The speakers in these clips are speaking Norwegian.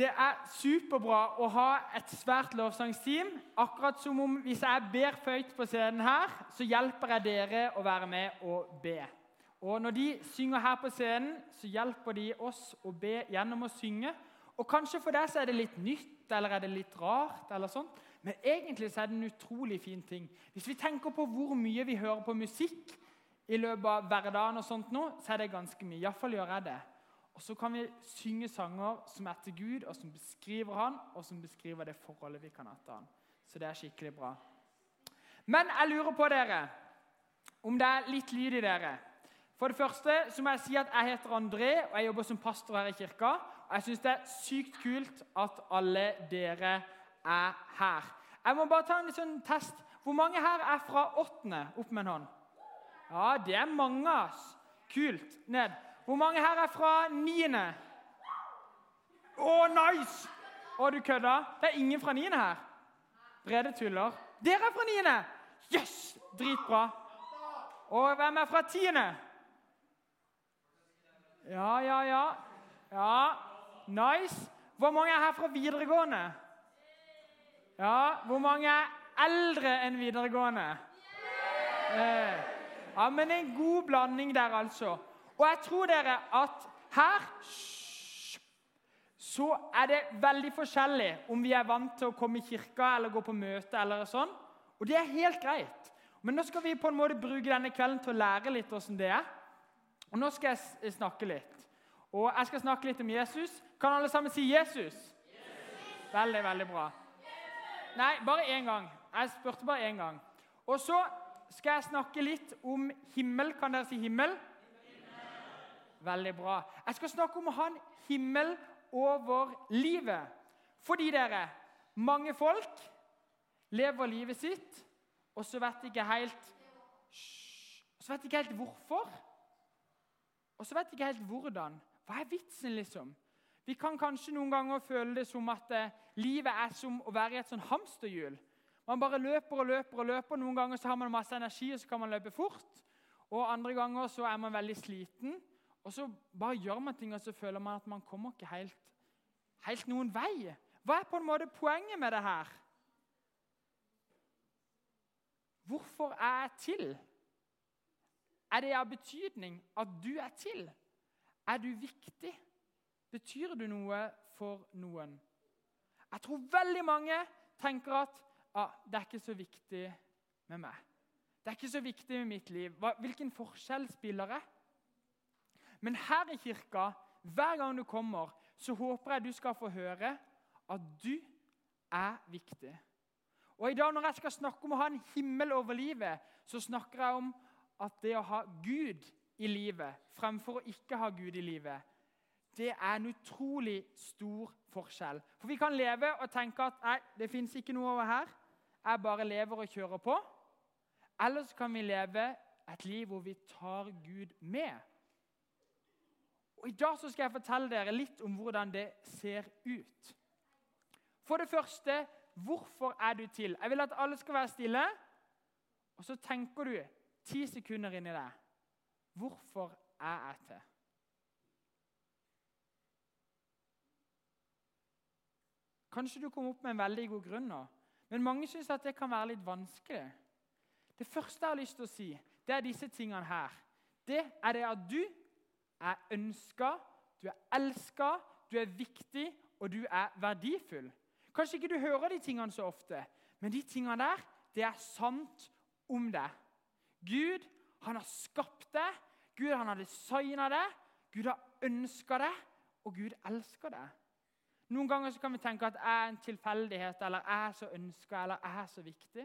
Det er superbra å ha et svært lovsangsteam. Akkurat som om hvis jeg ber føyt på scenen her, så hjelper jeg dere å være med og be. Og når de synger her på scenen, så hjelper de oss å be gjennom å synge. Og kanskje for deg så er det litt nytt eller er det litt rart, eller sånt. men egentlig så er det en utrolig fin ting. Hvis vi tenker på hvor mye vi hører på musikk i løpet av hverdagen, og sånt nå, så er det ganske mye. Iallfall gjør jeg det. Og så kan vi synge sanger som er til Gud, og som beskriver han, og som beskriver det forholdet vi kan ha til han. Så det er skikkelig bra. Men jeg lurer på dere, om det er litt lyd i dere. For det første så må jeg si at jeg heter André, og jeg jobber som pastor her i kirka. Og jeg syns det er sykt kult at alle dere er her. Jeg må bare ta en sånn test. Hvor mange her er fra åttende? Opp med en hånd. Ja, det er mange. ass. Kult. Ned. Hvor mange her er fra niende? Å, nice! Å, du kødda? Det er ingen fra niende her. Brede tuller. Dere er fra niende! Yes! Dritbra. Og hvem er fra tiende? Ja, ja, ja. Ja, Nice. Hvor mange er her fra videregående? Ja, Hvor mange er eldre enn videregående? Eh. Ja, Men en god blanding der, altså. Og jeg tror dere at her så er det veldig forskjellig om vi er vant til å komme i kirka eller gå på møte. eller sånn. Og det er helt greit. Men nå skal vi på en måte bruke denne kvelden til å lære litt hvordan det er. Og Nå skal jeg snakke litt. Og jeg skal snakke litt om Jesus. Kan alle sammen si Jesus? Jesus. Veldig, veldig bra. Jesus. Nei, bare én gang. Jeg spurte bare én gang. Og så skal jeg snakke litt om himmel. Kan dere si himmel? Veldig bra. Jeg skal snakke om å ha en himmel over livet. Fordi dere, mange folk lever livet sitt, og så vet de ikke helt Så vet de ikke helt hvorfor. Og så vet de ikke helt hvordan. Hva er vitsen, liksom? Vi kan kanskje noen ganger føle det som at eh, livet er som å være i et sånn hamsterhjul. Man bare løper og løper og løper. Noen ganger så har man masse energi, og så kan man løpe fort. Og andre ganger så er man veldig sliten. Og så bare gjør man ting, og så føler man at man kommer ikke helt, helt noen vei. Hva er på en måte poenget med det her? Hvorfor er jeg til? Er det av betydning at du er til? Er du viktig? Betyr du noe for noen? Jeg tror veldig mange tenker at ah, det er ikke så viktig med meg. Det er ikke så viktig med mitt liv. Hvilken forskjell spiller jeg? Men her i kirka, hver gang du kommer, så håper jeg du skal få høre at du er viktig. Og i dag når jeg skal snakke om å ha en himmel over livet, så snakker jeg om at det å ha Gud i livet fremfor å ikke ha Gud i livet, det er en utrolig stor forskjell. For vi kan leve og tenke at nei, det fins ikke noe over her. Jeg bare lever og kjører på. Eller så kan vi leve et liv hvor vi tar Gud med. Og I dag skal jeg fortelle dere litt om hvordan det ser ut. For det første hvorfor er du til? Jeg vil at alle skal være stille. Og så tenker du ti sekunder inni det. Hvorfor er jeg til? Kanskje du kom opp med en veldig god grunn nå, men mange syns det kan være litt vanskelig. Det første jeg har lyst til å si, det er disse tingene her. Det er det at du er ønska, du er elska, du er viktig, og du er verdifull. Kanskje ikke du hører de tingene så ofte, men de tingene der, det er sant om deg. Gud han har skapt deg, Gud han har designa deg, Gud har ønska deg, og Gud elsker deg. Noen ganger kan vi tenke at jeg er en tilfeldighet, eller jeg er så ønska, eller jeg er så viktig.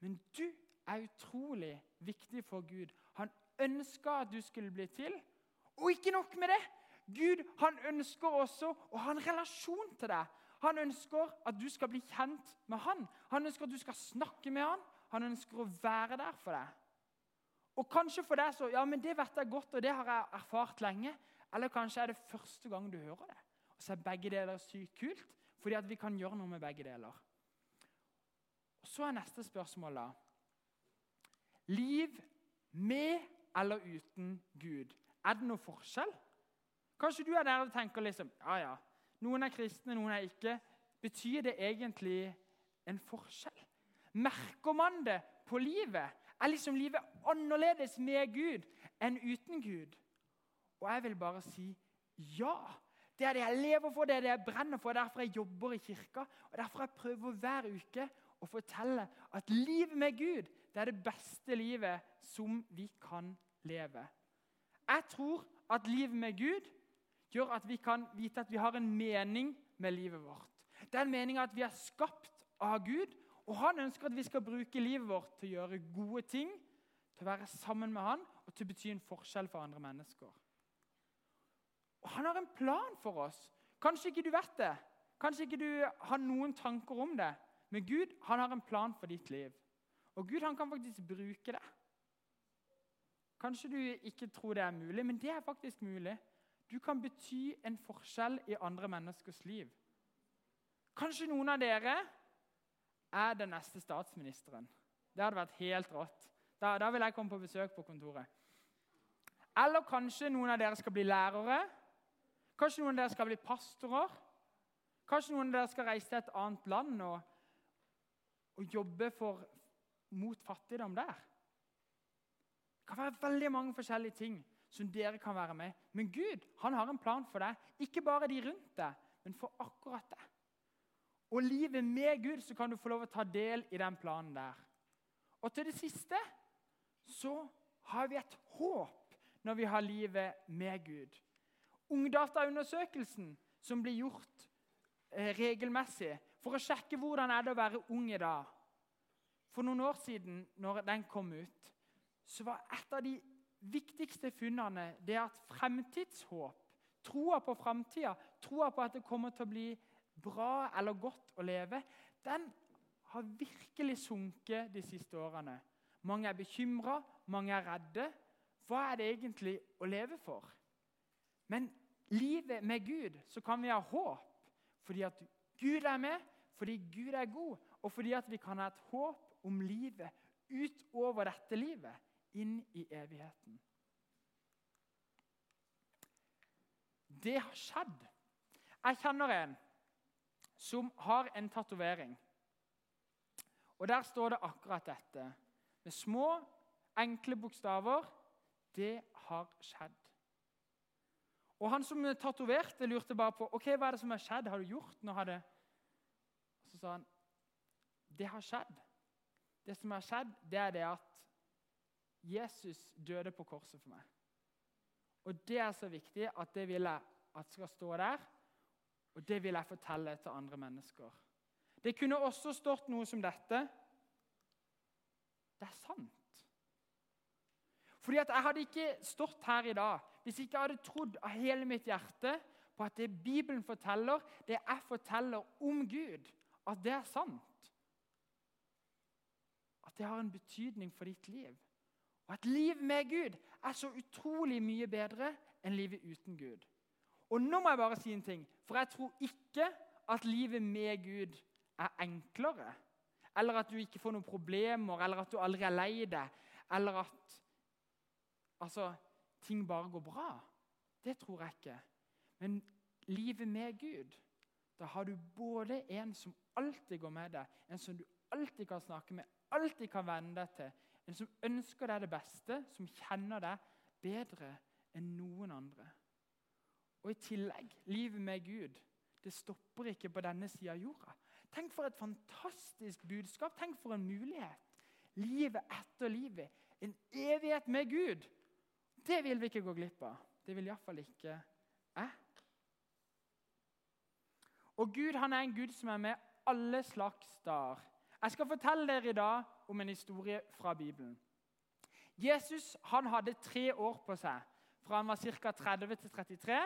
Men du er utrolig viktig for Gud. Han ønska at du skulle bli til, og ikke nok med det. Gud han ønsker også å ha en relasjon til deg. Han ønsker at du skal bli kjent med han. Han ønsker at du skal snakke med han. Han ønsker å være der for deg. Og Kanskje for deg så ja, men det vet jeg godt, og det har jeg erfart lenge. Eller kanskje er det første gang du hører det. Og så er begge deler sykt kult, fordi at vi kan gjøre noe med begge deler. Og Så er neste spørsmål da Liv med eller uten Gud. Er det noe forskjell? Kanskje du er der og tenker liksom Ja, ja, noen er kristne, noen er ikke, betyr det egentlig en forskjell? Merker man det på livet? Er liksom livet annerledes med Gud enn uten Gud? Og jeg vil bare si ja. Det er det jeg lever for, det er det jeg brenner for. Derfor jeg jobber i kirka. og Derfor jeg prøver hver uke å fortelle at livet med Gud det er det beste livet som vi kan leve. Jeg tror at livet med Gud gjør at vi kan vite at vi har en mening med livet vårt. Den meninga at vi er skapt av Gud, og han ønsker at vi skal bruke livet vårt til å gjøre gode ting, til å være sammen med han og til å bety en forskjell for andre mennesker. Og Han har en plan for oss. Kanskje ikke du vet det, kanskje ikke du har noen tanker om det, men Gud han har en plan for ditt liv. Og Gud han kan faktisk bruke det. Kanskje du ikke tror det er mulig, men det er faktisk mulig. Du kan bety en forskjell i andre menneskers liv. Kanskje noen av dere er den neste statsministeren. Det hadde vært helt rått. Da, da vil jeg komme på besøk på kontoret. Eller kanskje noen av dere skal bli lærere. Kanskje noen av dere skal bli pastorer. Kanskje noen av dere skal reise til et annet land og, og jobbe for, mot fattigdom der. Det kan være veldig mange forskjellige ting som dere kan være med. Men Gud han har en plan for deg. Ikke bare de rundt deg, men for akkurat deg. Og livet med Gud, så kan du få lov å ta del i den planen der. Og til det siste så har vi et håp når vi har livet med Gud. Ungdataundersøkelsen som blir gjort eh, regelmessig for å sjekke hvordan er det å være ung i dag For noen år siden, når den kom ut, så var et av de viktigste funnene det at fremtidshåp, troa på framtida, troa på at det kommer til å bli bra eller godt å leve, den har virkelig sunket de siste årene. Mange er bekymra, mange er redde. Hva er det egentlig å leve for? Men livet med Gud så kan vi ha håp fordi at Gud er med, fordi Gud er god, og fordi at vi kan ha et håp om livet utover dette livet, inn i evigheten. Det har skjedd. Jeg kjenner en som har en tatovering. Og Der står det akkurat dette. Med små, enkle bokstaver. Det har skjedd. Og Han som tatoverte, lurte bare på ok, hva er det som har skjedd. Har du gjort noe? Det? Og Så sa han det har skjedd. Det som har skjedd, det er det at Jesus døde på korset for meg. Og Det er så viktig at det vil jeg at skal stå der. Og det vil jeg fortelle til andre mennesker. Det kunne også stått noe som dette. Det er sant. Fordi at Jeg hadde ikke stått her i dag hvis ikke jeg hadde trodd av hele mitt hjerte på at det Bibelen forteller, det jeg forteller om Gud, at det er sant. At det har en betydning for ditt liv. Og at liv med Gud er så utrolig mye bedre enn livet uten Gud. Og nå må jeg bare si en ting, for jeg tror ikke at livet med Gud er enklere. Eller at du ikke får noen problemer, eller at du aldri er lei deg. Eller at altså, ting bare går bra. Det tror jeg ikke. Men livet med Gud, da har du både en som alltid går med deg, en som du alltid kan snakke med, alltid kan venne deg til, en som ønsker deg det beste, som kjenner deg bedre enn noen andre. Og i tillegg livet med Gud. Det stopper ikke på denne sida av jorda. Tenk for et fantastisk budskap. Tenk for en mulighet. Livet etter livet. En evighet med Gud. Det vil vi ikke gå glipp av. Det vil iallfall ikke jeg. Og Gud han er en Gud som er med alle slags dager. Jeg skal fortelle dere i dag om en historie fra Bibelen. Jesus han hadde tre år på seg fra han var ca. 30 til 33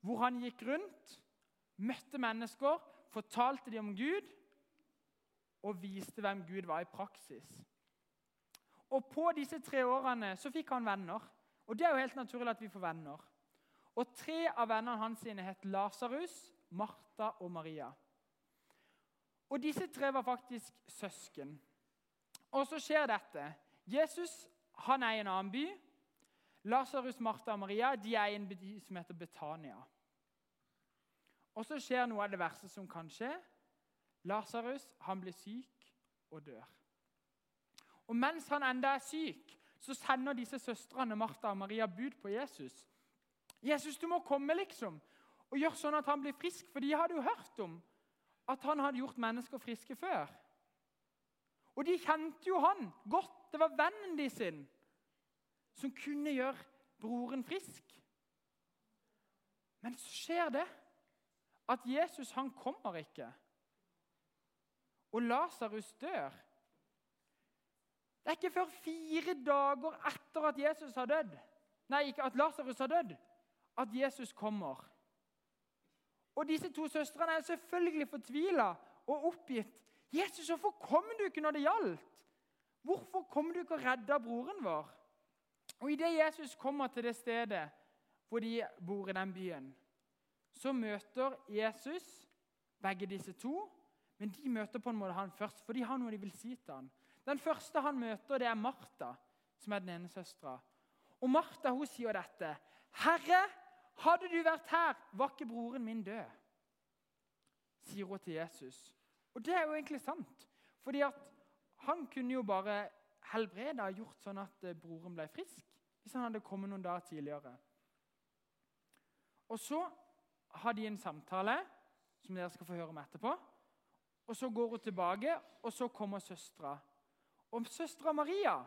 hvor han gikk rundt, møtte mennesker, fortalte dem om Gud og viste hvem Gud var i praksis. Og På disse tre årene så fikk han venner. Og Det er jo helt naturlig at vi får venner. Og Tre av vennene hans sine het Lasarus, Martha og Maria. Og Disse tre var faktisk søsken. Og så skjer dette. Jesus han er i en annen by. Lasarus, Martha og Maria de er i en by som heter Betania. Og så skjer noe av det verste som kan skje. Lasarus blir syk og dør. Og Mens han enda er syk, så sender disse søstrene Martha og Maria bud på Jesus. 'Jesus, du må komme, liksom, og gjøre sånn at han blir frisk.' For de hadde jo hørt om at han hadde gjort mennesker friske før. Og de kjente jo han godt. Det var vennen de sin som kunne gjøre broren frisk. Men så skjer det at Jesus han kommer ikke. Og Lasarus dør. Det er ikke før fire dager etter at Jesus har dødd, nei, ikke at Lasarus har dødd, at Jesus kommer. Og disse to søstrene er selvfølgelig fortvila og oppgitt. 'Jesus, hvorfor kom du ikke når det gjaldt?' 'Hvorfor kom du ikke og redda broren vår?' Og Idet Jesus kommer til det stedet hvor de bor i den byen, så møter Jesus begge disse to. Men de møter på en måte han først, for de har noe de vil si til han. Den første han møter, det er Martha, som er den ene søstera. Og Martha hun sier dette. 'Herre, hadde du vært her, var ikke broren min død.' sier hun til Jesus. Og det er jo egentlig sant. Fordi at han kunne jo bare helbreda og gjort sånn at eh, broren ble frisk hvis han hadde kommet noen dager tidligere. Og så har de en samtale som dere skal få høre om etterpå. Og Så går hun tilbake, og så kommer søstera. Om søstera Maria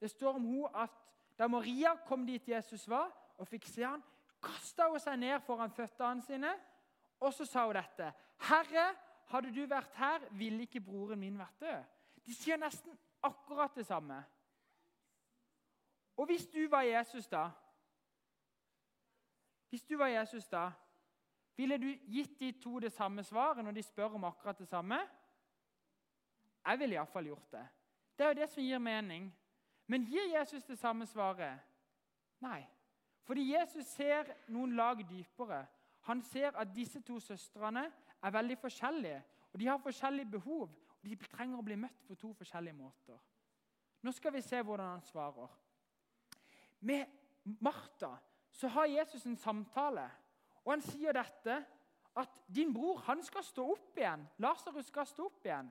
Det står om hun at da Maria kom dit Jesus var, og fikk se han, kasta hun seg ned foran føttene sine, og så sa hun dette. 'Herre, hadde du vært her, ville ikke broren min vært død.' De sier nesten akkurat det samme. Og hvis du var Jesus da Hvis du var Jesus da, ville du gitt de to det samme svaret når de spør om akkurat det samme? Jeg ville iallfall gjort det. Det er jo det som gir mening. Men gir Jesus det samme svaret? Nei. Fordi Jesus ser noen lag dypere. Han ser at disse to søstrene er veldig forskjellige. og De har forskjellige behov, og de trenger å bli møtt på to forskjellige måter. Nå skal vi se hvordan han svarer. Med Martha så har Jesus en samtale, og han sier dette at din bror han skal stå opp igjen. Lasarus skal stå opp igjen.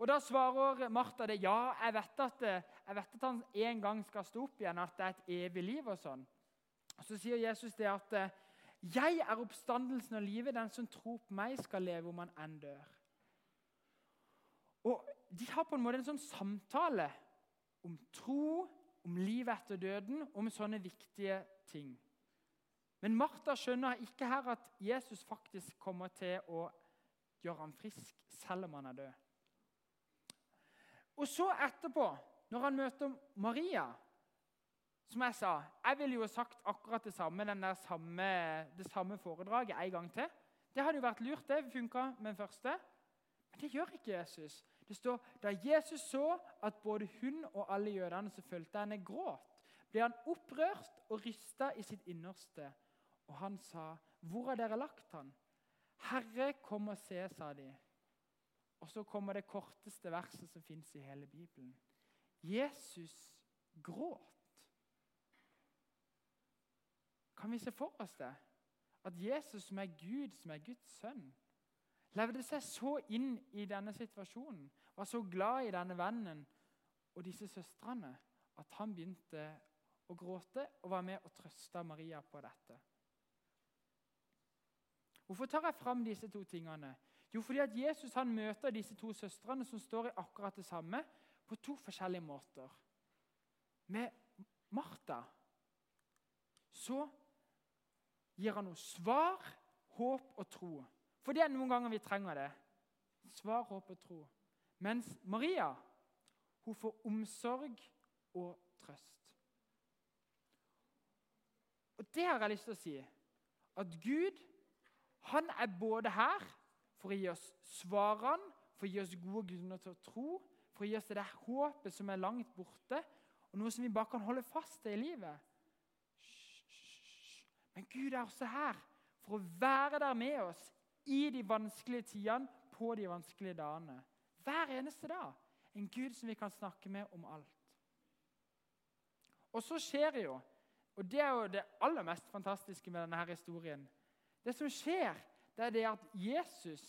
Og Da svarer Martha det. Ja, jeg vet at, jeg vet at han en gang skal stå opp igjen, at det er et evig liv. og sånn. Så sier Jesus det at 'Jeg er oppstandelsen og livet. Den som tror på meg, skal leve om han enn dør.' Og De har på en måte en sånn samtale om tro, om livet etter døden, om sånne viktige ting. Men Martha skjønner ikke her at Jesus faktisk kommer til å gjøre ham frisk, selv om han er død. Og så etterpå, når han møter Maria som jeg sa, jeg ville jo sagt akkurat det samme, samme, det samme foredraget en gang til. Det hadde jo vært lurt, det funka med den første. Men det gjør ikke Jesus. Det står da Jesus så at både hun og alle jødene som fulgte henne, gråt, ble han opprørt og rysta i sitt innerste. Og han sa, 'Hvor har dere lagt han?' 'Herre, kom og se', sa de. Og så kommer det korteste verset som fins i hele Bibelen. Jesus gråt. Kan vi se for oss det? At Jesus, som er Gud, som er Guds sønn, levde seg så inn i denne situasjonen, var så glad i denne vennen og disse søstrene, at han begynte å gråte og var med og trøste Maria på dette. Hvorfor tar jeg fram disse to tingene? Jo, fordi at Jesus han møter disse to søstrene som står i akkurat det samme, på to forskjellige måter. Med Martha så gir han oss svar, håp og tro. For det er noen ganger vi trenger det. Svar, håp og tro. Mens Maria hun får omsorg og trøst. Og Det har jeg lyst til å si. At Gud han er både her for å gi oss svarene, for å gi oss gode grunner til å tro, for å gi oss det der håpet som er langt borte, og noe som vi bare kan holde fast til i livet. Men Gud er også her for å være der med oss i de vanskelige tidene, på de vanskelige dagene. Hver eneste dag. En Gud som vi kan snakke med om alt. Og så skjer det jo, og det er jo det aller mest fantastiske med denne historien Det som skjer, det er det at Jesus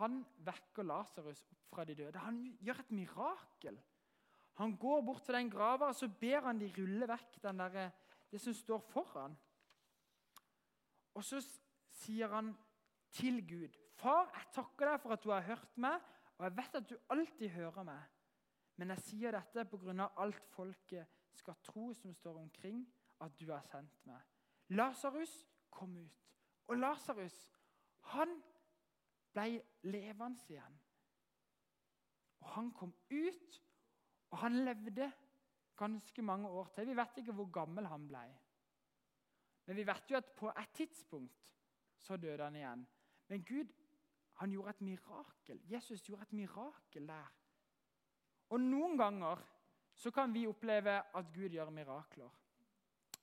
han vekker Lasarus opp fra de døde. Han gjør et mirakel. Han går bort til den grava og så ber han de rulle vekk der, det som står foran. Og så sier han til Gud, 'Far, jeg takker deg for at du har hørt meg, og jeg vet at du alltid hører meg.' 'Men jeg sier dette pga. alt folket skal tro som står omkring, at du har sendt meg.' Lasarus kom ut. Og Lasarus, han ble levende igjen. Og han kom ut, og han levde ganske mange år til. Vi vet ikke hvor gammel han ble. Men vi vet jo at på et tidspunkt så døde han igjen. Men Gud han gjorde et mirakel. Jesus gjorde et mirakel der. Og Noen ganger så kan vi oppleve at Gud gjør mirakler.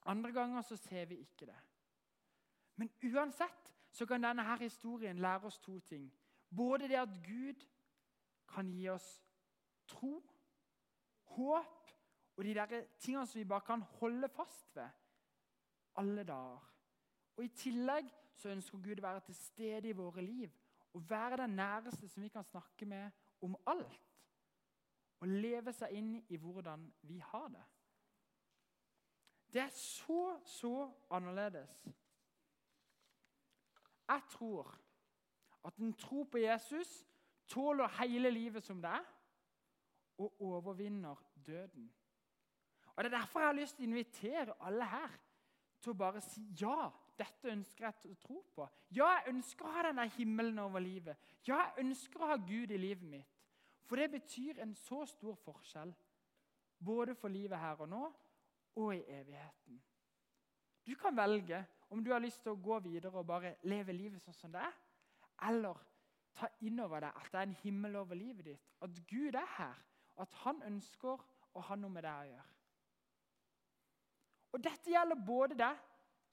Andre ganger så ser vi ikke det. Men uansett så kan denne her historien lære oss to ting. Både det at Gud kan gi oss tro, håp og de der tingene som vi bare kan holde fast ved alle dager. Og I tillegg så ønsker Gud å være til stede i våre liv og være den næreste som vi kan snakke med om alt. Og leve seg inn i hvordan vi har det. Det er så, så annerledes. Jeg tror at en tro på Jesus tåler hele livet som det er, og overvinner døden. Og Det er derfor jeg har lyst til å invitere alle her til å bare si ja. Dette ønsker jeg å tro på. Ja, jeg ønsker å ha denne himmelen over livet. Ja, jeg ønsker å ha Gud i livet mitt. For det betyr en så stor forskjell. Både for livet her og nå og i evigheten. Du kan velge om du har lyst til å gå videre og bare leve livet sånn som det er, eller ta inn over deg at det er en himmel over livet ditt, at Gud er her, og at han ønsker å ha noe med deg å gjøre. Og Dette gjelder både deg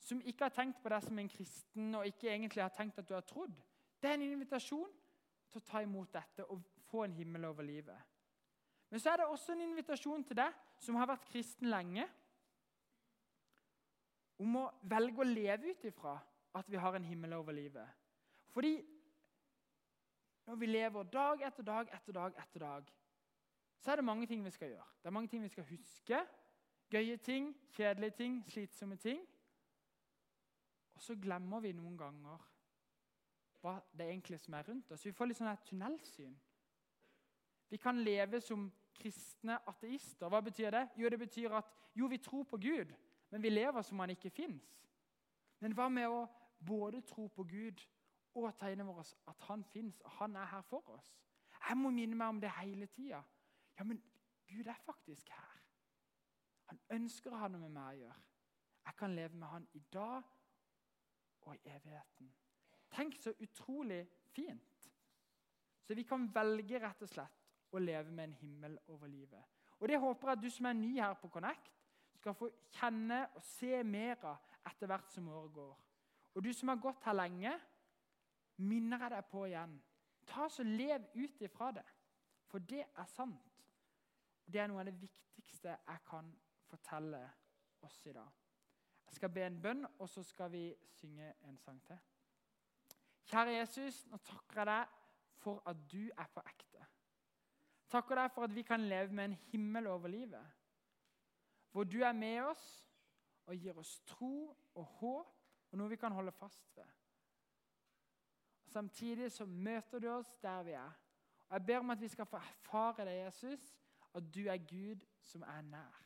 som ikke har tenkt på deg som en kristen og ikke egentlig har tenkt at du har trodd. Det er en invitasjon til å ta imot dette og få en himmel over livet. Men så er det også en invitasjon til deg som har vært kristen lenge, om å velge å leve ut ifra at vi har en himmel over livet. Fordi når vi lever dag etter dag etter dag etter dag, så er det mange ting vi skal gjøre. Det er mange ting vi skal huske. Gøye ting, kjedelige ting, slitsomme ting. Og så glemmer vi noen ganger hva det egentlig som er rundt oss. Vi får litt sånn tunnelsyn. Vi kan leve som kristne ateister. Hva betyr det? Jo, det betyr at jo, vi tror på Gud, men vi lever som han ikke fins. Men hva med å både tro på Gud og ta inn over oss at han fins, og han er her for oss? Jeg må minne meg om det hele tida. Ja, men Gud er faktisk her. Han ønsker å ha noe med meg å gjøre. Jeg kan leve med han i dag og i evigheten. Tenk så utrolig fint. Så vi kan velge rett og slett å leve med en himmel over livet. Og Det håper jeg at du som er ny her på Connect, skal få kjenne og se mer av etter hvert som året går. Og du som har gått her lenge, minner jeg deg på igjen. Ta så Lev ut ifra det, for det er sant. Det er noe av det viktigste jeg kan fortelle oss i dag. Jeg skal be en bønn, og så skal vi synge en sang til. Kjære Jesus, nå takker jeg deg for at du er på ekte. Takker deg for at vi kan leve med en himmel over livet. Hvor du er med oss og gir oss tro og håp og noe vi kan holde fast ved. Samtidig så møter du oss der vi er. Og Jeg ber om at vi skal få erfare det, Jesus, at du er Gud som er nær.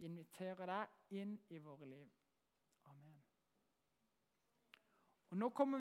Vi inviterer deg inn i våre liv. Amen. Og nå kommer